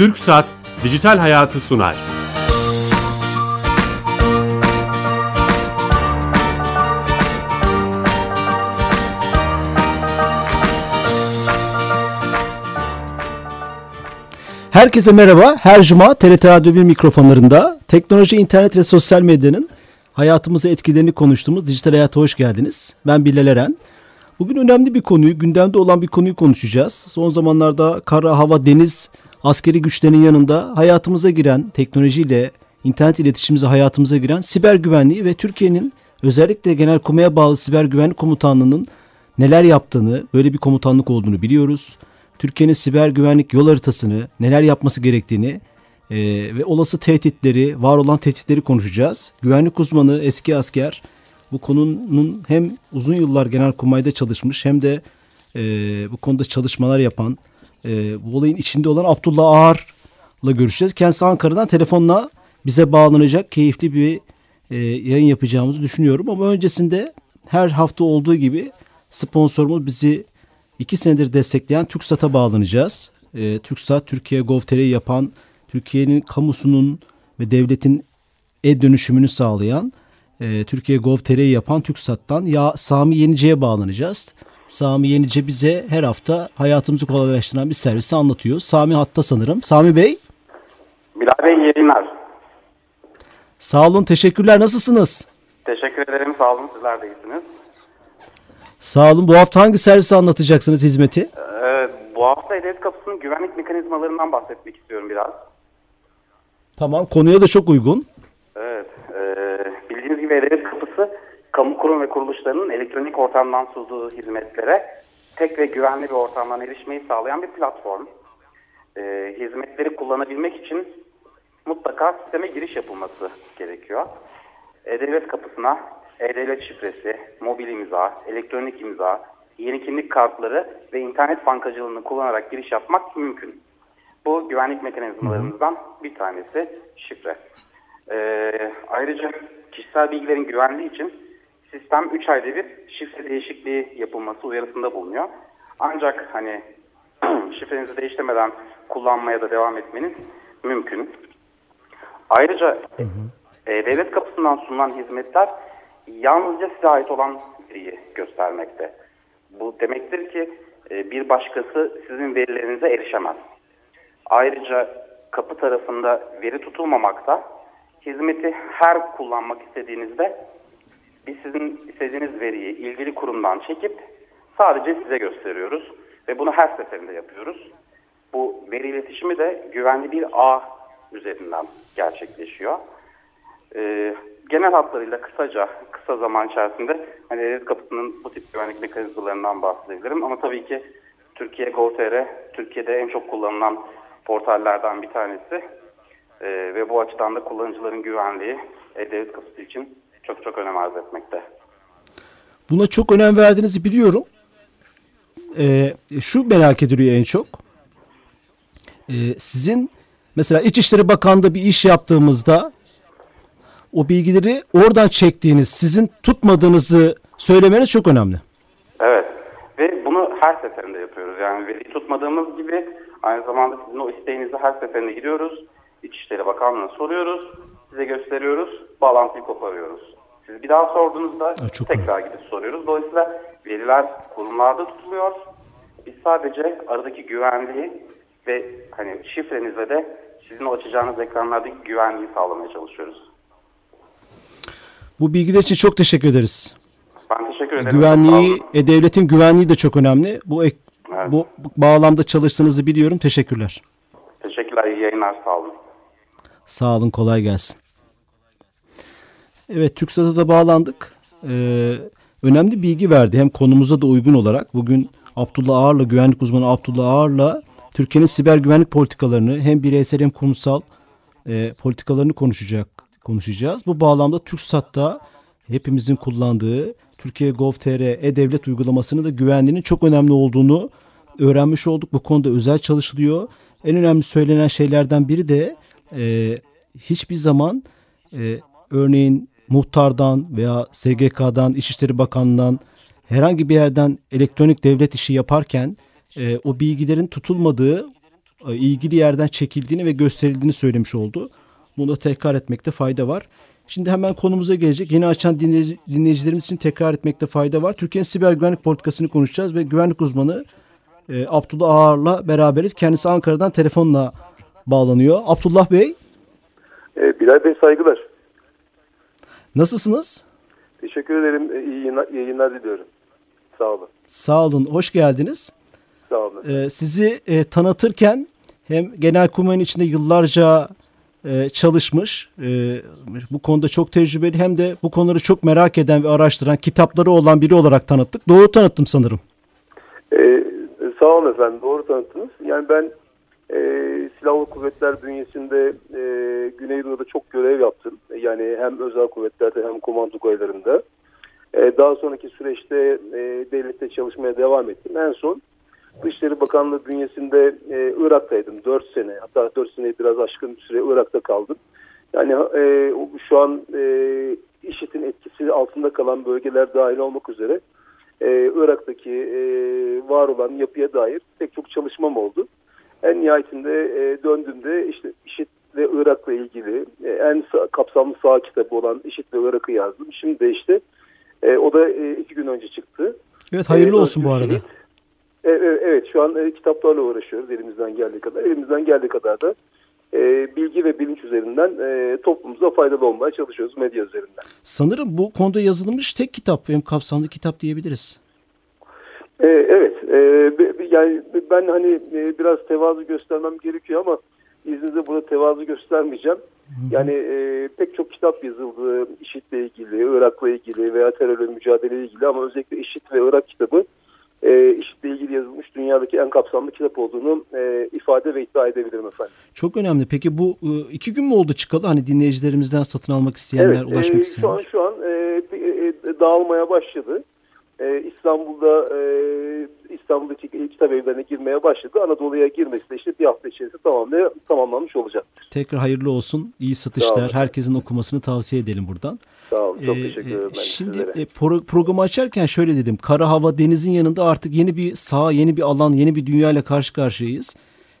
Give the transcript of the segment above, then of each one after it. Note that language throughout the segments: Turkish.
TürkSat Dijital Hayatı sunar. Herkese merhaba. Her cuma TRT Radyo 1 mikrofonlarında teknoloji, internet ve sosyal medyanın hayatımıza etkilerini konuştuğumuz Dijital Hayat'a hoş geldiniz. Ben Bilal Eren. Bugün önemli bir konuyu, gündemde olan bir konuyu konuşacağız. Son zamanlarda kara, hava, deniz, askeri güçlerin yanında hayatımıza giren, teknolojiyle, internet iletişimimize hayatımıza giren siber güvenliği ve Türkiye'nin özellikle Genelkurmay'a bağlı Siber Güvenlik Komutanlığı'nın neler yaptığını, böyle bir komutanlık olduğunu biliyoruz. Türkiye'nin siber güvenlik yol haritasını, neler yapması gerektiğini e, ve olası tehditleri, var olan tehditleri konuşacağız. Güvenlik uzmanı, eski asker bu konunun hem uzun yıllar Genelkurmay'da çalışmış hem de e, bu konuda çalışmalar yapan, e, bu olayın içinde olan Abdullah Ağar'la görüşeceğiz. Kendisi Ankara'dan telefonla bize bağlanacak keyifli bir e, yayın yapacağımızı düşünüyorum. Ama öncesinde her hafta olduğu gibi sponsorumuz bizi iki senedir destekleyen TürkSat'a bağlanacağız. E, TürkSat, Türkiye Gov.tr'yi yapan, Türkiye'nin kamusunun ve devletin e-dönüşümünü sağlayan, e, Türkiye Gov.tr'yi yapan TürkSat'tan ya Sami Yenice'ye bağlanacağız. Sami Yenice bize her hafta hayatımızı kolaylaştıran bir servisi anlatıyor. Sami hatta sanırım. Sami Bey. Bilal Bey yayınlar. Sağ olun, teşekkürler. Nasılsınız? Teşekkür ederim, sağ olun. Sizler de iyisiniz. Sağ olun. Bu hafta hangi servisi anlatacaksınız hizmeti? Ee, bu hafta E-Devlet Kapısı'nın güvenlik mekanizmalarından bahsetmek istiyorum biraz. Tamam, konuya da çok uygun. Evet, e, bildiğiniz gibi Kapısı, kamu kurum ve kuruluşlarının elektronik ortamdan sunduğu hizmetlere tek ve güvenli bir ortamdan erişmeyi sağlayan bir platform. E, hizmetleri kullanabilmek için mutlaka sisteme giriş yapılması gerekiyor. E-Devlet Kapısı'na e-devlet şifresi, mobil imza, elektronik imza, yeni kimlik kartları ve internet bankacılığını kullanarak giriş yapmak mümkün. Bu güvenlik mekanizmalarımızdan bir tanesi şifre. Ee, ayrıca kişisel bilgilerin güvenliği için sistem 3 ayda bir şifre değişikliği yapılması uyarısında bulunuyor. Ancak hani şifrenizi değiştirmeden kullanmaya da devam etmeniz mümkün. Ayrıca hı hı. E, devlet kapısından sunulan hizmetler yalnızca size ait olan veriyi göstermekte. Bu demektir ki e, bir başkası sizin verilerinize erişemez. Ayrıca kapı tarafında veri tutulmamakta. Hizmeti her kullanmak istediğinizde biz sizin istediğiniz veriyi ilgili kurumdan çekip sadece size gösteriyoruz. Ve bunu her seferinde yapıyoruz. Bu veri iletişimi de güvenli bir ağ üzerinden gerçekleşiyor. Ee, genel hatlarıyla kısaca, kısa zaman içerisinde hani devlet kapısının bu tip güvenlik mekanizmalarından bahsedebilirim. Ama tabii ki Türkiye Gov.tr, Türkiye'de en çok kullanılan portallerden bir tanesi. Ee, ve bu açıdan da kullanıcıların güvenliği e-devlet kapısı için çok çok önem arz etmekte. Buna çok önem verdiğinizi biliyorum. Ee, şu merak ediliyor en çok. Ee, sizin mesela İçişleri Bakanlığı bir iş yaptığımızda o bilgileri oradan çektiğiniz, sizin tutmadığınızı söylemeniz çok önemli. Evet ve bunu her seferinde yapıyoruz. Yani veriyi tutmadığımız gibi aynı zamanda sizin o isteğinizi her seferinde gidiyoruz. İçişleri Bakanlığı'na soruyoruz, size gösteriyoruz, bağlantıyı koparıyoruz. Siz bir daha sorduğunuzda ha, tekrar önemli. gidip soruyoruz. Dolayısıyla veriler kurumlarda tutuluyor. Biz sadece aradaki güvenliği ve hani şifrenizle de sizin o açacağınız ekranlardaki güvenliği sağlamaya çalışıyoruz. Bu bilgiler için çok teşekkür ederiz. Ben teşekkür ederim. Güvenliği, e, devletin güvenliği de çok önemli. Bu, ek, evet. bu bağlamda çalıştığınızı biliyorum. Teşekkürler. Teşekkürler. İyi yayınlar. Sağ olun. Sağ olun. Kolay gelsin. Evet, TürkSat'a da bağlandık. Ee, önemli bilgi verdi. Hem konumuza da uygun olarak. Bugün Abdullah Ağar'la, güvenlik uzmanı Abdullah Ağar'la Türkiye'nin siber güvenlik politikalarını hem bireysel hem kurumsal e, politikalarını konuşacak konuşacağız. Bu bağlamda TürkSat'ta hepimizin kullandığı Türkiye Gov.tr e-devlet uygulamasının da güvenliğinin çok önemli olduğunu öğrenmiş olduk. Bu konuda özel çalışılıyor. En önemli söylenen şeylerden biri de e, hiçbir zaman e, örneğin muhtardan veya SGK'dan, İçişleri Bakanlığı'ndan herhangi bir yerden elektronik devlet işi yaparken e, o bilgilerin tutulmadığı e, ilgili yerden çekildiğini ve gösterildiğini söylemiş oldu. Bunu da tekrar etmekte fayda var. Şimdi hemen konumuza gelecek. Yeni açan dinleyici, dinleyicilerimiz için tekrar etmekte fayda var. Türkiye'nin siber güvenlik politikasını konuşacağız ve güvenlik uzmanı e, Abdullah Ağar'la beraberiz. Kendisi Ankara'dan telefonla bağlanıyor. Abdullah Bey. E, Bilal Bey saygılar. Nasılsınız? Teşekkür ederim. E, iyi yayınlar, yayınlar diliyorum. Sağ olun. Sağ olun. Hoş geldiniz. Sağ olun. E, sizi e, tanıtırken hem Genelkurmay'ın içinde yıllarca e, çalışmış, e, bu konuda çok tecrübeli hem de bu konuları çok merak eden ve araştıran, kitapları olan biri olarak tanıttık. Doğru tanıttım sanırım. E, sağ olun efendim. Doğru tanıttınız. Yani ben e, Silahlı Kuvvetler bünyesinde e, Güneydoğu'da çok görev yaptım. Yani hem özel kuvvetlerde hem komando koylarında. E, daha sonraki süreçte e, devlette çalışmaya devam ettim. En son Dışişleri Bakanlığı bünyesinde e, Irak'taydım 4 sene. Hatta 4 seneyi biraz aşkın bir süre Irak'ta kaldım. Yani e, şu an e, IŞİD'in etkisi altında kalan bölgeler dahil olmak üzere e, Irak'taki e, var olan yapıya dair pek çok çalışmam oldu. En nihayetinde e, döndüğümde işte IŞİD ve Irak'la ilgili e, en sağ, kapsamlı sağ kitabı olan IŞİD ve Irak'ı yazdım. Şimdi de işte e, o da e, iki gün önce çıktı. Evet hayırlı e, olsun bu arada. Şehit. Evet, evet şu an e, kitaplarla uğraşıyoruz elimizden geldiği kadar. Elimizden geldiği kadar da e, bilgi ve bilinç üzerinden e, toplumumuza faydalı olmaya çalışıyoruz medya üzerinden. Sanırım bu konuda yazılmış tek kitap, hem kapsamlı kitap diyebiliriz. E, evet, e, yani ben hani e, biraz tevazu göstermem gerekiyor ama izninizle burada tevazu göstermeyeceğim. Yani e, pek çok kitap yazıldı IŞİD'le ilgili, Irak'la ilgili veya terörle mücadele ilgili ama özellikle IŞİD ve Irak kitabı e, IŞİD'le ilgili yazılmış dünyadaki en kapsamlı kitap olduğunu e, ifade ve iddia edebilirim efendim. Çok önemli. Peki bu e, iki gün mü oldu çıkalı? Hani dinleyicilerimizden satın almak isteyenler, evet, ulaşmak e, isteyenler. Şu an, şu an e, e, dağılmaya başladı. E, İstanbul'da e, İstanbul'daki kitap evlerine girmeye başladı. Anadolu'ya girmesi de işte bir hafta içerisinde tamamlay tamamlanmış olacaktır. Tekrar hayırlı olsun. İyi satışlar. Herkesin okumasını tavsiye edelim buradan. Sağ olun. Çok ee, teşekkür ederim. Ben şimdi sizlere. e, pro programı açarken şöyle dedim. Kara hava denizin yanında artık yeni bir saha, yeni bir alan, yeni bir dünya ile karşı karşıyayız.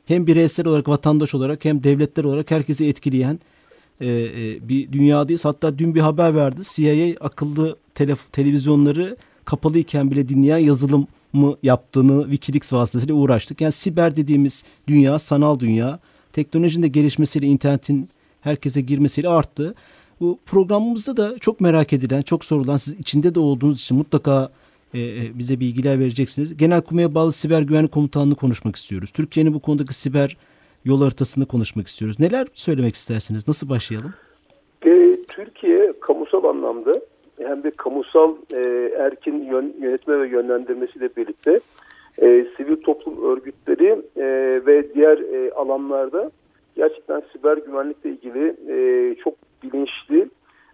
Hem bireysel olarak, vatandaş olarak hem devletler olarak herkesi etkileyen e, e, bir dünyadayız. Hatta dün bir haber verdi. CIA akıllı televizyonları kapalıyken bile dinleyen yazılım mı yaptığını Wikileaks vasıtasıyla uğraştık. Yani siber dediğimiz dünya, sanal dünya, teknolojinin de gelişmesiyle internetin herkese girmesiyle arttı. Bu programımızda da çok merak edilen, çok sorulan, siz içinde de olduğunuz için mutlaka e, bize bilgiler vereceksiniz. Genelkurmay'a bağlı siber güvenlik komutanlığı konuşmak istiyoruz. Türkiye'nin bu konudaki siber yol haritasını konuşmak istiyoruz. Neler söylemek istersiniz? Nasıl başlayalım? E, Türkiye kamusal anlamda hem de kamusal e, erkin yön, yönetme ve yönlendirmesiyle birlikte e, sivil toplum örgütleri e, ve diğer e, alanlarda gerçekten siber güvenlikle ilgili e, çok bilinçli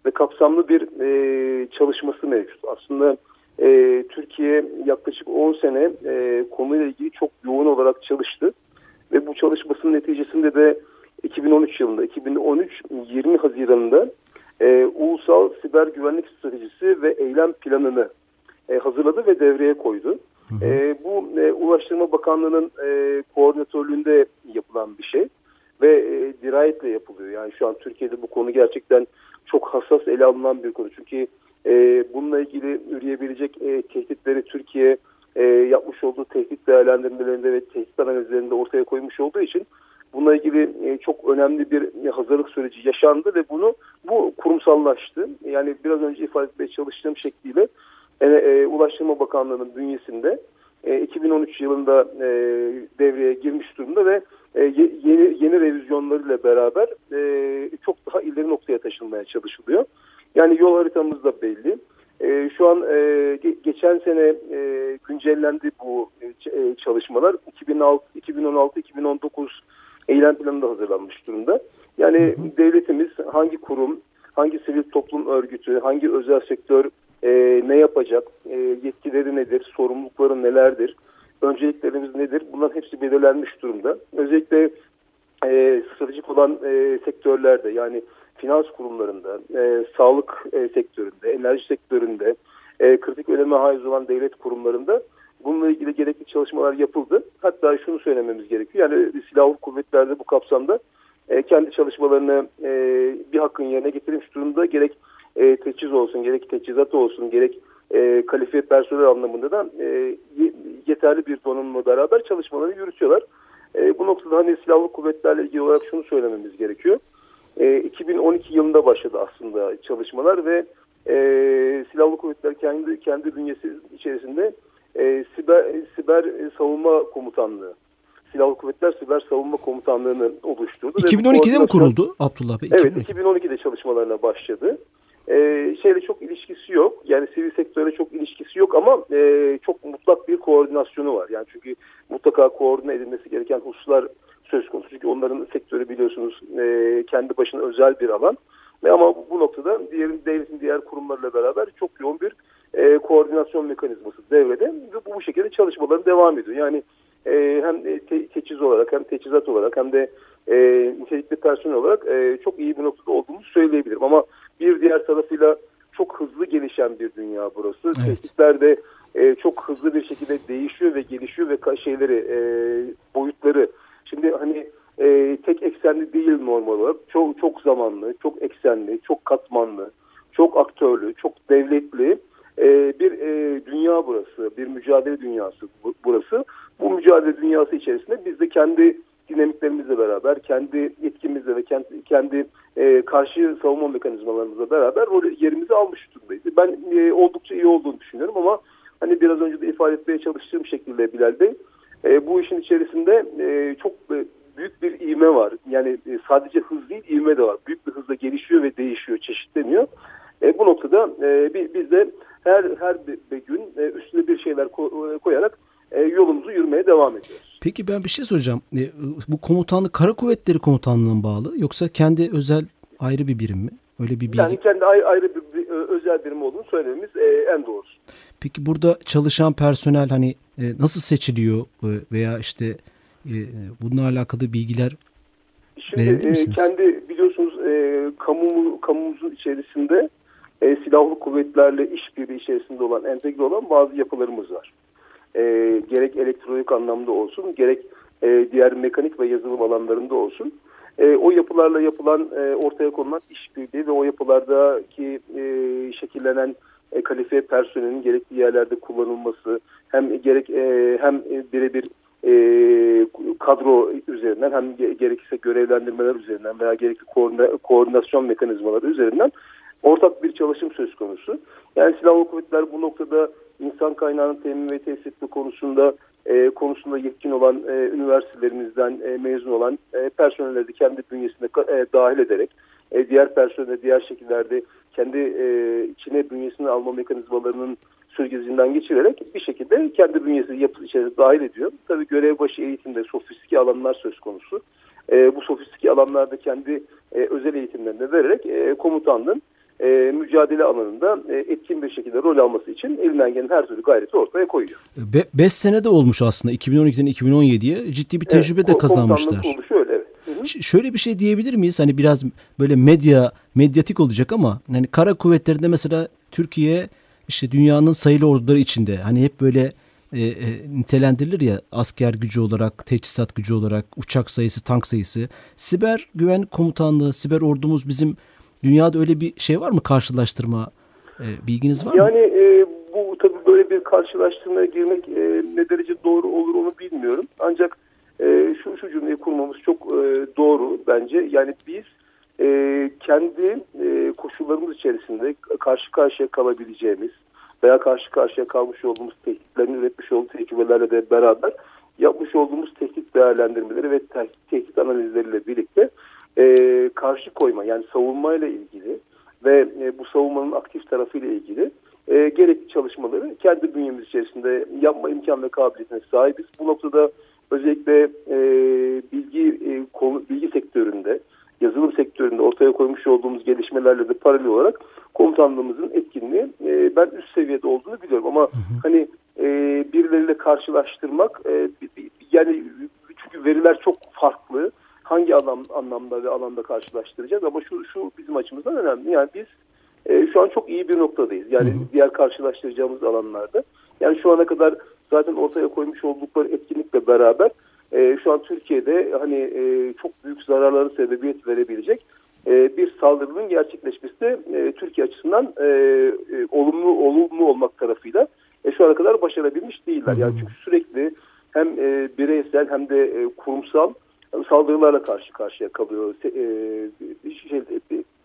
ve kapsamlı bir e, çalışması mevcut. Aslında e, Türkiye yaklaşık 10 sene e, konuyla ilgili çok yoğun olarak çalıştı ve bu çalışmasının neticesinde de 2013 yılında 2013 20 Haziran'da e, Ulusal Siber Güvenlik Stratejisi ve Eylem Planını e, hazırladı ve devreye koydu. Hı hı. E, bu e, Ulaştırma Bakanlığı'nın e, koordinatörlüğünde yapılan bir şey ve e, dirayetle yapılıyor. Yani şu an Türkiye'de bu konu gerçekten çok hassas ele alınan bir konu. Çünkü e, bununla ilgili üreyebilecek e, tehditleri Türkiye e, yapmış olduğu tehdit değerlendirmelerinde ve tehdit analizlerinde ortaya koymuş olduğu için bununla ilgili e, çok önemli bir hazırlık süreci yaşandı ve bunu bu kurumsallaştı. Yani biraz önce ifade etmeye çalıştığım şekliyle e, e, Ulaştırma Bakanlığı'nın bünyesinde e, 2013 yılında e, devreye girmiş durumda ve e, yeni, yeni revizyonlarıyla beraber e, çok daha ileri noktaya taşınmaya çalışılıyor. Yani yol haritamız da belli. E, şu an e, geçen sene e, güncellendi bu e, çalışmalar. 2016-2019 eylem planı da hazırlanmış durumda. Yani hı hı. devletimiz hangi kurum, hangi sivil toplum örgütü, hangi özel sektör e, ne yapacak, e, yetkileri nedir, sorumlulukları nelerdir, önceliklerimiz nedir? Bunların hepsi belirlenmiş durumda. Özellikle e, stratejik olan e, sektörlerde yani finans kurumlarında, e, sağlık e, sektöründe, enerji sektöründe, e, kritik öneme haiz olan devlet kurumlarında Bununla ilgili gerekli çalışmalar yapıldı. Hatta şunu söylememiz gerekiyor. Yani silahlı kuvvetlerde bu kapsamda e, kendi çalışmalarını e, bir hakkın yerine getirmiş durumda. Gerek e, teçhiz olsun, gerek teçhizat olsun, gerek e, kalifiye personel anlamında da e, yeterli bir donanımla beraber çalışmaları yürütüyorlar. E, bu noktada hani silahlı kuvvetlerle ilgili olarak şunu söylememiz gerekiyor. E, 2012 yılında başladı aslında çalışmalar ve e, silahlı kuvvetler kendi kendi bünyesi içerisinde e, siber siber savunma komutanlığı Silahlı Kuvvetler Siber Savunma Komutanlığı'nı oluşturdu. 2012'de mi kuruldu Abdullah Bey? Evet 2012'de çalışmalarına başladı. Ee, şeyle çok ilişkisi yok. Yani sivil sektöre çok ilişkisi yok ama e, çok mutlak bir koordinasyonu var. Yani çünkü mutlaka koordine edilmesi gereken hususlar söz konusu. Çünkü onların sektörü biliyorsunuz e, kendi başına özel bir alan. Ve ama bu noktada diğer devletin diğer kurumlarıyla beraber çok yoğun bir e, koordinasyon mekanizması devrede ve bu, şekilde çalışmaları devam ediyor. Yani e, hem te, teçhiz olarak hem teçhizat olarak hem de e, nitelikli personel olarak e, çok iyi bir noktada olduğumuzu söyleyebilirim. Ama bir diğer tarafıyla çok hızlı gelişen bir dünya burası. Evet. Tehditler de e, çok hızlı bir şekilde değişiyor ve gelişiyor ve şeyleri e, boyutları. Şimdi hani e, tek eksenli değil normal olarak. Çok çok zamanlı, çok eksenli, çok katmanlı, çok aktörlü, çok devletli e, bir e, dünya burası, bir mücadele dünyası burası. Bu mücadele dünyası içerisinde biz de kendi dinamiklerimizle beraber, kendi yetkimizle ve kendi, kendi e, karşı savunma mekanizmalarımızla beraber rol yerimizi almış durumdayız. Ben e, oldukça iyi olduğunu düşünüyorum ama hani biraz önce de ifade etmeye çalıştığım şekilde Bilal Bey, e, bu işin içerisinde e, çok e, büyük bir ivme var. Yani e, sadece hız değil, ivme de var. Büyük bir hızla gelişiyor ve değişiyor, çeşitleniyor. E, bu noktada e, biz de her her bir, gün e, üstüne bir şeyler ko koyarak e, yolumuzu yürümeye devam ediyoruz. Peki ben bir şey soracağım. E, bu komutanlık Kara Kuvvetleri Komutanlığı'na bağlı yoksa kendi özel ayrı bir birim mi? Öyle bir bilgi. Yani kendi ayrı bir, bir özel birim olduğunu söylememiz e, en doğrusu. Peki burada çalışan personel hani e, nasıl seçiliyor e, veya işte e, bununla alakalı bilgiler Şimdi e, kendi biliyorsunuz e, kamu kamumuzun içerisinde e, silahlı kuvvetlerle işbirliği içerisinde olan, entegre olan bazı yapılarımız var. E, gerek elektronik anlamda olsun, gerek e, diğer mekanik ve yazılım alanlarında olsun. E, o yapılarla yapılan, e, ortaya konulan işbirliği ve o yapılardaki e, şekillenen e, kalifiye personelin gerekli yerlerde kullanılması, hem gerek e, hem birebir e, kadro üzerinden hem gerekirse görevlendirmeler üzerinden veya gerekli koordinasyon mekanizmaları üzerinden ortak bir çalışım söz konusu. Yani silahlı kuvvetler bu noktada insan kaynağının temin ve tesis etme konusunda e, konusunda yetkin olan e, üniversitelerimizden e, mezun olan e, personelleri kendi bünyesinde e, dahil ederek e, diğer personelde diğer şekillerde kendi e, içine bünyesine alma mekanizmalarının süzgecinden geçirerek bir şekilde kendi bünyesi yapı içerisinde dahil ediyor. Tabii görev başı eğitimde sofistike alanlar söz konusu. E, bu sofistike alanlarda kendi e, özel eğitimlerini vererek e, komutanlığın e, mücadele alanında e, etkin bir şekilde rol alması için elinden gelen her türlü gayreti ortaya koyuyor. 5 Be sene de olmuş aslında 2012'den 2017'ye ciddi bir tecrübe evet, de kazanmışlar. Olmuş öyle evet. Şöyle bir şey diyebilir miyiz? Hani biraz böyle medya, medyatik olacak ama hani kara kuvvetlerinde mesela Türkiye işte dünyanın sayılı orduları içinde hani hep böyle e, e, nitelendirilir ya asker gücü olarak, teçhizat gücü olarak, uçak sayısı, tank sayısı. Siber güven komutanlığı, siber ordumuz bizim Dünyada öyle bir şey var mı karşılaştırma e, bilginiz var yani, mı? Yani e, bu tabii böyle bir karşılaştırmaya girmek e, ne derece doğru olur onu bilmiyorum. Ancak e, şu şu cümleyi kurmamız çok e, doğru bence. Yani biz e, kendi e, koşullarımız içerisinde karşı karşıya kalabileceğimiz veya karşı karşıya kalmış olduğumuz tehditlerin üretmiş olduğu tecrübelerle de beraber yapmış olduğumuz tehdit değerlendirmeleri ve tehdit analizleriyle birlikte e, karşı koyma yani savunmayla ilgili ve e, bu savunmanın aktif tarafıyla ilgili e, gerekli çalışmaları kendi bünyemiz içerisinde yapma imkan ve kabiliyetine sahibiz. Bu noktada özellikle e, bilgi e, konu, bilgi sektöründe, yazılım sektöründe ortaya koymuş olduğumuz gelişmelerle de paralel olarak komutanlığımızın etkinliği e, ben üst seviyede olduğunu biliyorum ama hı hı. hani e, birileriyle karşılaştırmak e, yani çünkü veriler çok farklı hangi anlam, anlamda ve alanda karşılaştıracağız ama şu, şu bizim açımızdan önemli. Yani biz e, şu an çok iyi bir noktadayız. Yani hı hı. diğer karşılaştıracağımız alanlarda. Yani şu ana kadar zaten ortaya koymuş oldukları etkinlikle beraber e, şu an Türkiye'de hani e, çok büyük zararların sebebiyet verebilecek e, bir saldırının gerçekleşmesi de e, Türkiye açısından e, e, olumlu olumlu olmak tarafıyla e, şu ana kadar başarabilmiş değiller. Yani çünkü sürekli hem e, bireysel hem de e, kurumsal saldırılarla karşı karşıya kalıyor e, şey,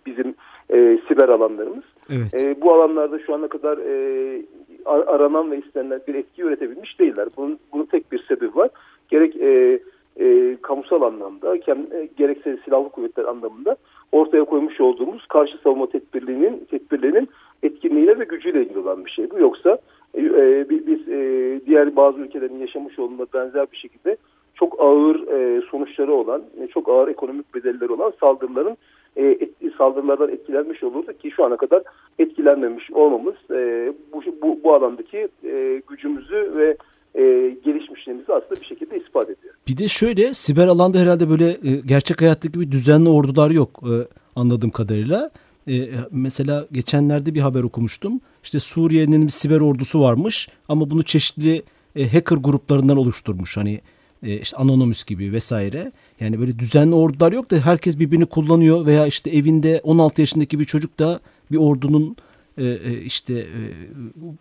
bizim e, siber alanlarımız. Evet. E, bu alanlarda şu ana kadar e, aranan ve istenilen bir etki üretebilmiş değiller. Bunun, bunun tek bir sebebi var. Gerek e, e, kamusal anlamda, e, gerekse silahlı kuvvetler anlamında ortaya koymuş olduğumuz karşı savunma tedbirlerinin tedbirlerinin etkinliğiyle ve gücüyle ilgili olan bir şey bu. Yoksa e, e, biz e, diğer bazı ülkelerin yaşamış olduğuna benzer bir şekilde çok ağır e, sonuçları olan, e, çok ağır ekonomik bedelleri olan saldırıların e, et, saldırılardan etkilenmiş olurdu ki şu ana kadar etkilenmemiş olmamız e, bu, bu, bu alandaki e, gücümüzü ve e, gelişmişliğimizi aslında bir şekilde ispat ediyor. Bir de şöyle siber alanda herhalde böyle e, gerçek hayattaki gibi düzenli ordular yok e, anladığım kadarıyla. E, mesela geçenlerde bir haber okumuştum. İşte Suriye'nin bir siber ordusu varmış ama bunu çeşitli e, hacker gruplarından oluşturmuş. Hani e, işte Anonymous gibi vesaire. Yani böyle düzenli ordular yok da herkes birbirini kullanıyor veya işte evinde 16 yaşındaki bir çocuk da bir ordunun e, e, işte e,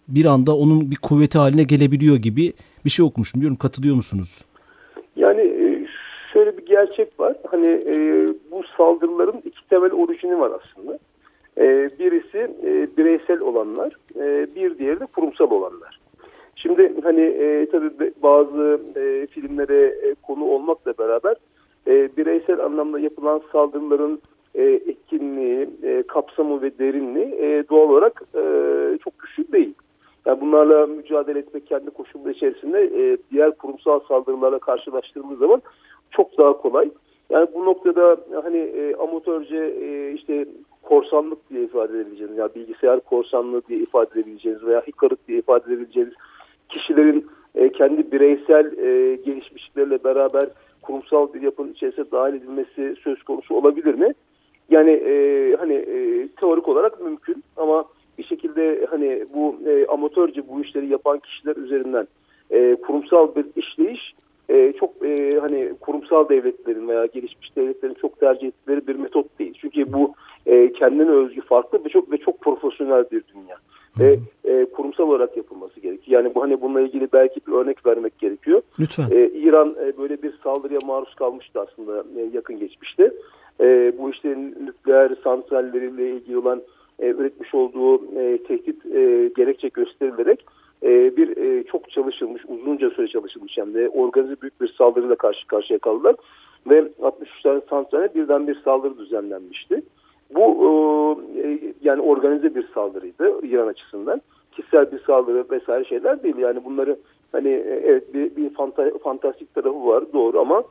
bir anda onun bir kuvveti haline gelebiliyor gibi bir şey okumuştum. Diyorum katılıyor musunuz? Yani e, şöyle bir gerçek var. Hani e, bu saldırıların iki temel orijini var aslında. E, birisi e, bireysel olanlar, e, bir diğeri de kurumsal olanlar. Şimdi hani e, tabii bazı e, filmlere e, konu olmakla beraber e, bireysel anlamda yapılan saldırıların e, etkinliği, e, kapsamı ve derinliği e, doğal olarak e, çok güçlü değil. Yani bunlarla mücadele etmek kendi koşulları içerisinde e, diğer kurumsal saldırılarla karşılaştığımız zaman çok daha kolay. Yani bu noktada hani e, amatörce e, işte korsanlık diye ifade edebileceğiniz, yani bilgisayar korsanlığı diye ifade edebileceğiniz veya hackerlık diye ifade edebileceğiniz kişilerin e, kendi bireysel e, gelişmişlikleriyle beraber kurumsal bir yapının içerisine dahil edilmesi söz konusu olabilir mi? Yani e, hani e, teorik olarak mümkün ama bir şekilde hani bu e, amatörce bu işleri yapan kişiler üzerinden e, kurumsal bir işleyiş e, çok e, hani kurumsal devletlerin veya gelişmiş devletlerin çok tercih ettikleri bir metot değil. Çünkü bu e, kendine özgü farklı ve çok ve çok profesyonel bir dünya ve e, kurumsal olarak yapılması gerekiyor. Yani bu hani bununla ilgili belki bir örnek vermek gerekiyor. Lütfen. E, İran e, böyle bir saldırıya maruz kalmıştı aslında e, yakın geçmişte. E, bu işte nükleer santralleriyle ilgili olan e, üretmiş olduğu e, tehdit e, gerekçe gösterilerek e, bir e, çok çalışılmış, uzunca süre çalışılmış hem de organize büyük bir saldırıyla karşı karşıya kaldılar. Ve 63 tane santrale birden bir saldırı düzenlenmişti. Bu e, yani organize bir saldırıydı İran açısından. Kişisel bir saldırı vesaire şeyler değil. Yani bunları hani e, evet bir, bir fanta, fantastik tarafı var doğru ama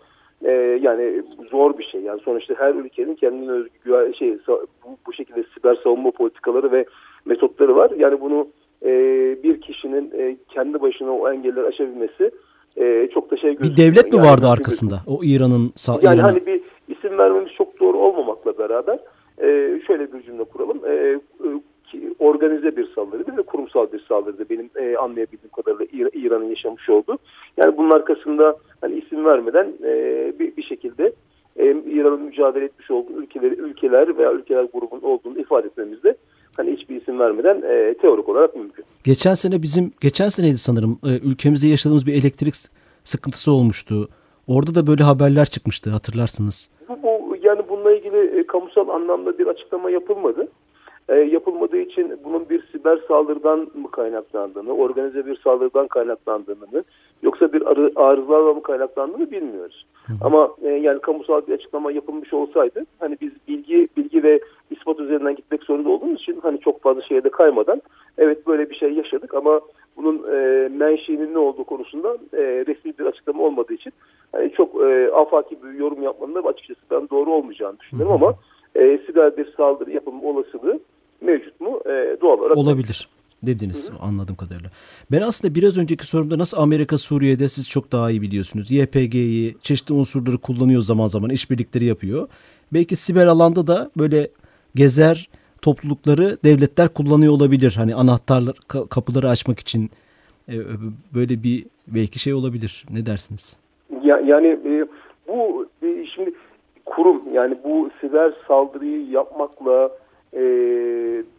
e, yani zor bir şey. Yani sonuçta her ülkenin kendine özgü şey bu, bu şekilde siber savunma politikaları ve metotları var. Yani bunu e, bir kişinin e, kendi başına o engelleri aşabilmesi e, çok da şey gözüküyor. Bir devlet mi yani vardı arkasında? O İran'ın yani İran'ın... hani bir isim vermemiz çok doğru olmamakla beraber e, şöyle bir cümle kuralım. E, e, organize bir saldırıydı ve kurumsal bir saldırıydı benim e, anlayabildiğim kadarıyla İran'ın yaşamış olduğu. Yani bunun arkasında hani isim vermeden e, bir, bir şekilde e, İran'ın mücadele etmiş olduğu ülkeleri, ülkeler veya ülkeler grubunun olduğunu ifade etmemizde hani hiçbir isim vermeden e, teorik olarak mümkün. Geçen sene bizim geçen seneydi sanırım e, ülkemizde yaşadığımız bir elektrik sıkıntısı olmuştu. Orada da böyle haberler çıkmıştı hatırlarsınız. Bu, bu yani bununla ilgili e, kamusal anlamda bir açıklama yapılmadı. E, yapılmadığı için bunun bir siber saldırıdan mı kaynaklandığını, organize bir saldırıdan kaynaklandığını yoksa bir arızalarla mı kaynaklandığını bilmiyoruz. Hı. Ama e, yani kamusal bir açıklama yapılmış olsaydı, hani biz bilgi bilgi ve ispat üzerinden gitmek zorunda olduğumuz için hani çok fazla şeye de kaymadan evet böyle bir şey yaşadık ama bunun e, menşeinin ne olduğu konusunda e, resmi bir açıklama olmadığı için hani çok e, afaki bir yorum yapmanın da açıkçası ben doğru olmayacağını düşünüyorum ama e, siber bir saldırı yapılma olasılığı mevcut mu? E, doğal olarak olabilir. Dediniz Hı-hı. anladığım kadarıyla. Ben aslında biraz önceki sorumda nasıl Amerika Suriye'de siz çok daha iyi biliyorsunuz. YPG'yi çeşitli unsurları kullanıyor zaman zaman işbirlikleri yapıyor. Belki siber alanda da böyle gezer toplulukları devletler kullanıyor olabilir. Hani anahtarlar kapıları açmak için e, böyle bir belki şey olabilir. Ne dersiniz? Ya, yani e, bu e, şimdi kurum yani bu siber saldırıyı yapmakla e,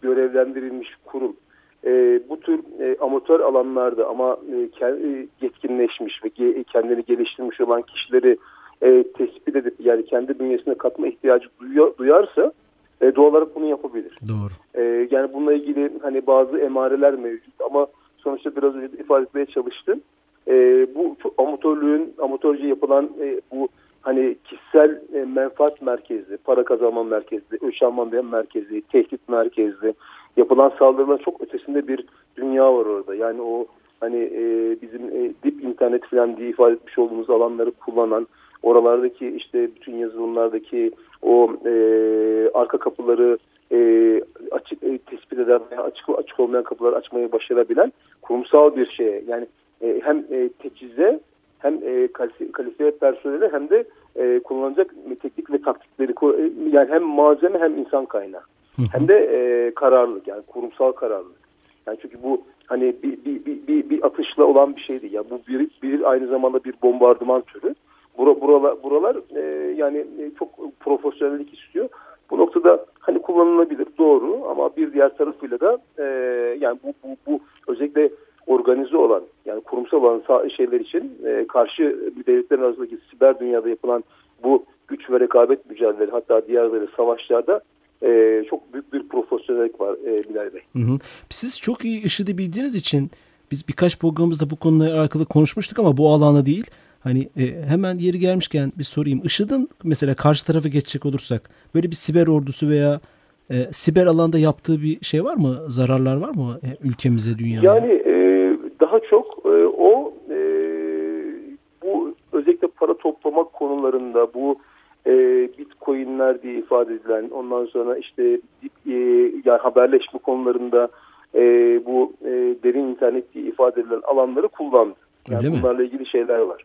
görevlendirilmiş kurum e, bu tür e, amatör alanlarda ama e, kendi, yetkinleşmiş ve ge, kendini geliştirmiş olan kişileri e, tespit edip yani kendi bünyesine katma ihtiyacı duyuyor, duyarsa e, doğal olarak bunu yapabilir. Doğru. E, yani bununla ilgili hani bazı emareler mevcut ama sonuçta biraz önce ifade etmeye çalıştım. E, bu amatörlüğün amatörce yapılan e, bu hani kişisel e, menfaat merkezli, para kazanma merkezli, ölç alma merkezli, tehdit merkezli yapılan saldırılar çok ötesinde bir dünya var orada. Yani o hani e, bizim e, dip internet falan diye ifade etmiş olduğumuz alanları kullanan oralardaki işte bütün yazılımlardaki o e, arka kapıları e, açık e, tespit eden veya açık açık olmayan kapıları açmayı başarabilen kurumsal bir şeye yani e, hem e, teçhize hem e, kalifiye personeli hem de e, kullanılacak teknik ve taktikleri e, yani hem malzeme hem insan kaynağı. Hem de e, kararlılık yani kurumsal kararlılık. Yani çünkü bu hani bir, bir, bir, bir, bir atışla olan bir şey değil. Yani bu bir, bir aynı zamanda bir bombardıman türü. Bura, buralar buralar e, yani e, çok profesyonellik istiyor. Bu noktada hani kullanılabilir doğru ama bir diğer tarafıyla da e, yani bu, bu, bu özellikle organize olan yani kurumsal olan şeyler için e, karşı devletlerin arasındaki siber dünyada yapılan bu güç ve rekabet mücadeleleri hatta diğerleri savaşlarda e, çok büyük bir profesyonellik var e, Bilal Bey. Hı hı. Siz çok iyi IŞİD'i bildiğiniz için biz birkaç programımızda bu konuyla alakalı konuşmuştuk ama bu alanda değil. Hani e, hemen yeri gelmişken bir sorayım. IŞİD'in mesela karşı tarafa geçecek olursak böyle bir siber ordusu veya e, siber alanda yaptığı bir şey var mı? Zararlar var mı e, ülkemize, dünyaya? Yani e, daha çok e, o e, bu özellikle para toplamak konularında bu e, bitcoinler diye ifade edilen ondan sonra işte e, yani haberleşme konularında e, bu e, derin internet diye ifade edilen alanları kullandı. Yani Öyle bunlarla mi? ilgili şeyler var.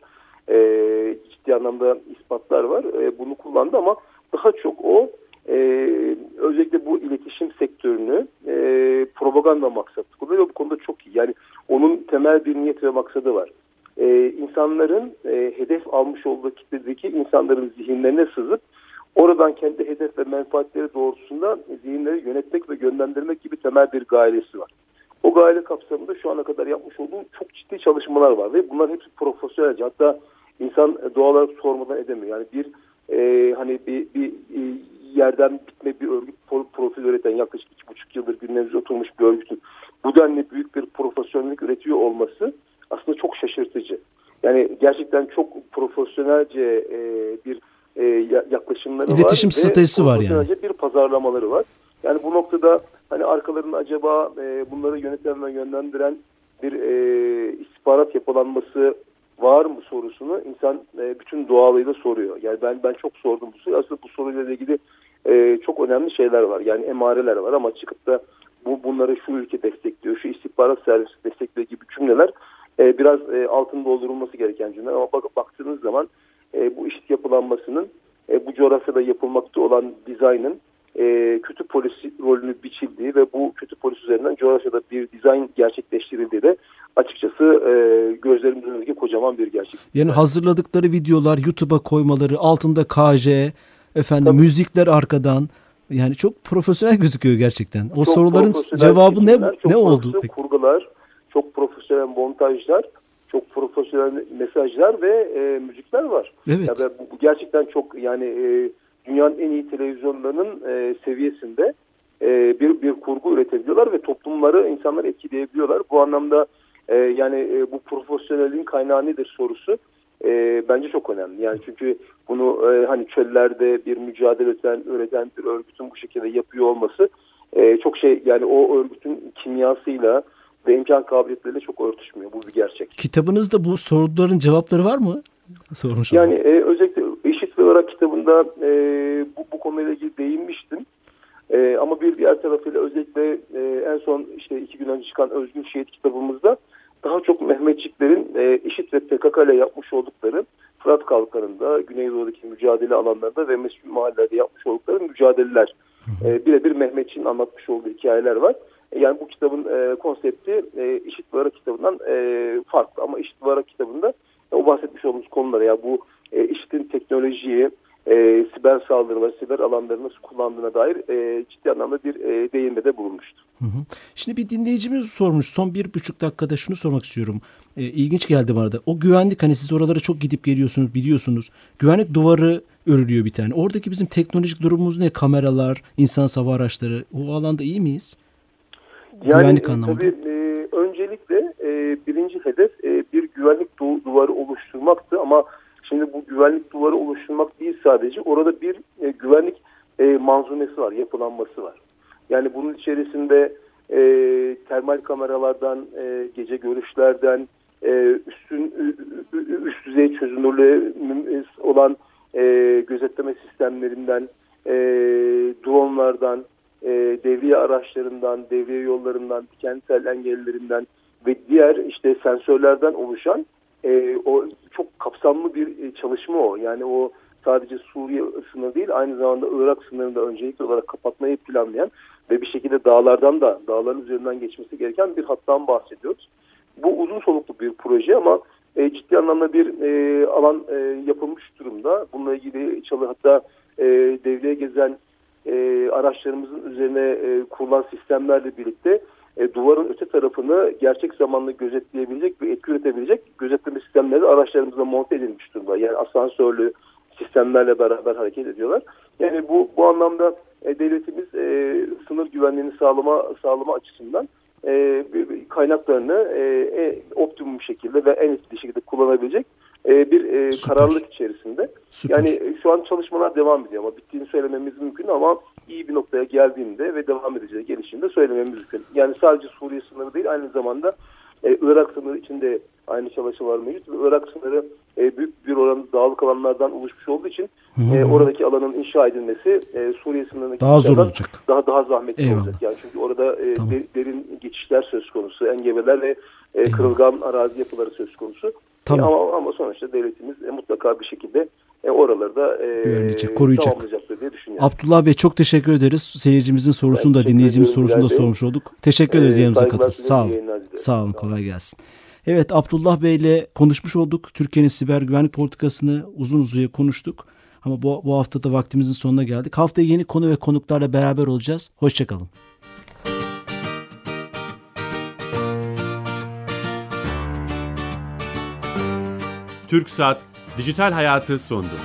E, ciddi anlamda ispatlar var. E, bunu kullandı ama daha çok o e, özellikle bu iletişim sektörünü e, propaganda maksatlı kullanıyor. Bu konuda çok iyi. Yani onun temel bir niyet ve maksadı var e, insanların e, hedef almış olduğu kitledeki insanların zihinlerine sızıp oradan kendi hedef ve menfaatleri doğrultusunda zihinleri yönetmek ve yönlendirmek gibi temel bir gayesi var. O gayle kapsamında şu ana kadar yapmış olduğu çok ciddi çalışmalar var ve bunlar hepsi profesyonelce. Hatta insan doğal olarak sormadan edemiyor. Yani bir e, hani bir, bir e, yerden bitme bir örgüt profil üreten yaklaşık iki buçuk yıldır gündemimize oturmuş bir örgütün bu denli büyük bir profesyonellik üretiyor olması aslında çok şaşırtıcı. Yani gerçekten çok profesyonelce e, bir e, yaklaşımları İletişim var. İletişim stratejisi var yani. bir pazarlamaları var. Yani bu noktada hani arkalarında acaba e, bunları yöneten ve yönlendiren bir e, istihbarat yapılanması var mı sorusunu insan e, bütün doğalıyla soruyor. Yani ben ben çok sordum bu soruyu. Aslında bu soruyla ilgili e, çok önemli şeyler var. Yani emareler var ama çıkıp da bu bunları şu ülke destekliyor, şu istihbarat servisi destekliyor gibi cümleler e, biraz e, altın doldurulması gereken cümle ama bak, baktığınız zaman e, bu işit yapılanmasının e, bu coğrafyada yapılmakta olan dizaynın e, kötü polis rolünü biçildiği ve bu kötü polis üzerinden coğrafyada bir dizayn gerçekleştirildiği de açıkçası e, gözlerimizin önündeki kocaman bir gerçek. Yani hazırladıkları videolar YouTube'a koymaları altında KJ efendim Tabii. müzikler arkadan yani çok profesyonel gözüküyor gerçekten. O çok soruların cevabı ne ne oldu? Peki? Kurgular, çok profesyonel montajlar, çok profesyonel mesajlar ve e, müzikler var. Evet. Ya bu, bu gerçekten çok yani e, dünyanın en iyi televizyonlarının e, seviyesinde e, bir bir kurgu üretebiliyorlar ve toplumları, insanları etkileyebiliyorlar. Bu anlamda e, yani e, bu profesyonelliğin kaynağı nedir sorusu e, bence çok önemli. Yani çünkü bunu e, hani çöllerde bir mücadele eden, üreten bir örgütün bu şekilde yapıyor olması e, çok şey yani o örgütün kimyasıyla ve imkan kabiliyetleriyle çok örtüşmüyor. Bu bir gerçek. Kitabınızda bu soruların cevapları var mı? Sormuş yani e, özellikle kitabında e, bu, bu konuyla ilgili değinmiştim. E, ama bir diğer tarafıyla özellikle e, en son işte iki gün önce çıkan Özgür Şehit kitabımızda daha çok Mehmetçiklerin e, IŞİD ve PKK ile yapmış oldukları Fırat Kalkanı'nda, Güneydoğu'daki mücadele alanlarında ve mesul mahallelerde yapmış oldukları mücadeleler. E, birebir Mehmetçik'in anlatmış olduğu hikayeler var. Yani bu kitabın e, konsepti e, İşit Vara kitabından e, farklı ama İşit Vara kitabında o bahsetmiş olduğumuz konulara ya bu e, IŞİD'in teknolojiyi, e, siber saldırılar, siber alanları nasıl kullandığına dair e, ciddi anlamda bir e, değinmede bulunmuştu. Hı hı. Şimdi bir dinleyicimiz sormuş. Son bir buçuk dakikada şunu sormak istiyorum. E, ilginç geldi bana da. O güvenlik hani siz oralara çok gidip geliyorsunuz biliyorsunuz. Güvenlik duvarı örülüyor bir tane. Oradaki bizim teknolojik durumumuz ne? Kameralar, insan hava araçları. O alanda iyi miyiz? Yani, güvenlik anlamında. Tabii e, öncelikle e, birinci hedef e, bir güvenlik du duvarı oluşturmaktı ama şimdi bu güvenlik duvarı oluşturmak değil sadece orada bir e, güvenlik e, manzumesi var, yapılanması var. Yani bunun içerisinde e, termal kameralardan, e, gece görüşlerden, e, üstün üst düzey çözünürlüğü olan e, gözetleme sistemlerinden, e, dronlardan, e, devriye araçlarından, devriye yollarından, kentsel engellerinden ve diğer işte sensörlerden oluşan e, o çok kapsamlı bir e, çalışma o. Yani o sadece Suriye sınırı değil aynı zamanda Irak sınırını da öncelikli olarak kapatmayı planlayan ve bir şekilde dağlardan da dağların üzerinden geçmesi gereken bir hattan bahsediyoruz. Bu uzun soluklu bir proje ama e, ciddi anlamda bir e, alan e, yapılmış durumda. Bununla ilgili çalı hatta e, devreye gezen e, araçlarımızın üzerine e, kurulan sistemlerle birlikte e, duvarın öte tarafını gerçek zamanlı gözetleyebilecek ve etki üretebilecek gözetleme sistemleri araçlarımızda monte edilmiş durumda. Yani asansörlü sistemlerle beraber hareket ediyorlar. Yani bu bu anlamda e, devletimiz e, sınır güvenliğini sağlama sağlama açısından e, kaynaklarını e, e, optimum şekilde ve en etkili şekilde kullanabilecek e, bir e, kararlılık içerisinde. Süper. Yani e, şu an çalışmalar devam ediyor ama bittiğini söylememiz mümkün ama iyi bir noktaya geldiğinde ve devam edeceği gelişinde söylememiz mümkün. Yani sadece Suriye sınırı değil aynı zamanda e, Irak sınırı içinde aynı çalışmalar mevcut ve Irak sınırı e, büyük bir oran dağlık alanlardan oluşmuş olduğu için e, oradaki alanın inşa edilmesi e, Suriye sınırındaki daha zor olacak. Daha daha zahmetli Eyvallah. olacak. Yani çünkü orada e, tamam. derin geçişler söz konusu, engebeler ve e, kırılgan arazi yapıları söz konusu. Tamam. E, ama, ama sonuçta devletimiz e, mutlaka bir şekilde e, oraları da e, koruyacak. tamamlayacaktır diye düşünüyorum. Abdullah Bey çok teşekkür ederiz. Seyircimizin sorusunu da dinleyicimiz sorusunu da sormuş olduk. Teşekkür ederiz e, yanımıza katıldınız. Sağ olun. Sağ olun. Kolay gelsin. Evet Abdullah Bey ile konuşmuş olduk. Türkiye'nin siber güvenlik politikasını uzun uzuya konuştuk. Ama bu, bu hafta da vaktimizin sonuna geldik. Haftaya yeni konu ve konuklarla beraber olacağız. Hoşçakalın. Türk Saat Dijital Hayatı sondu.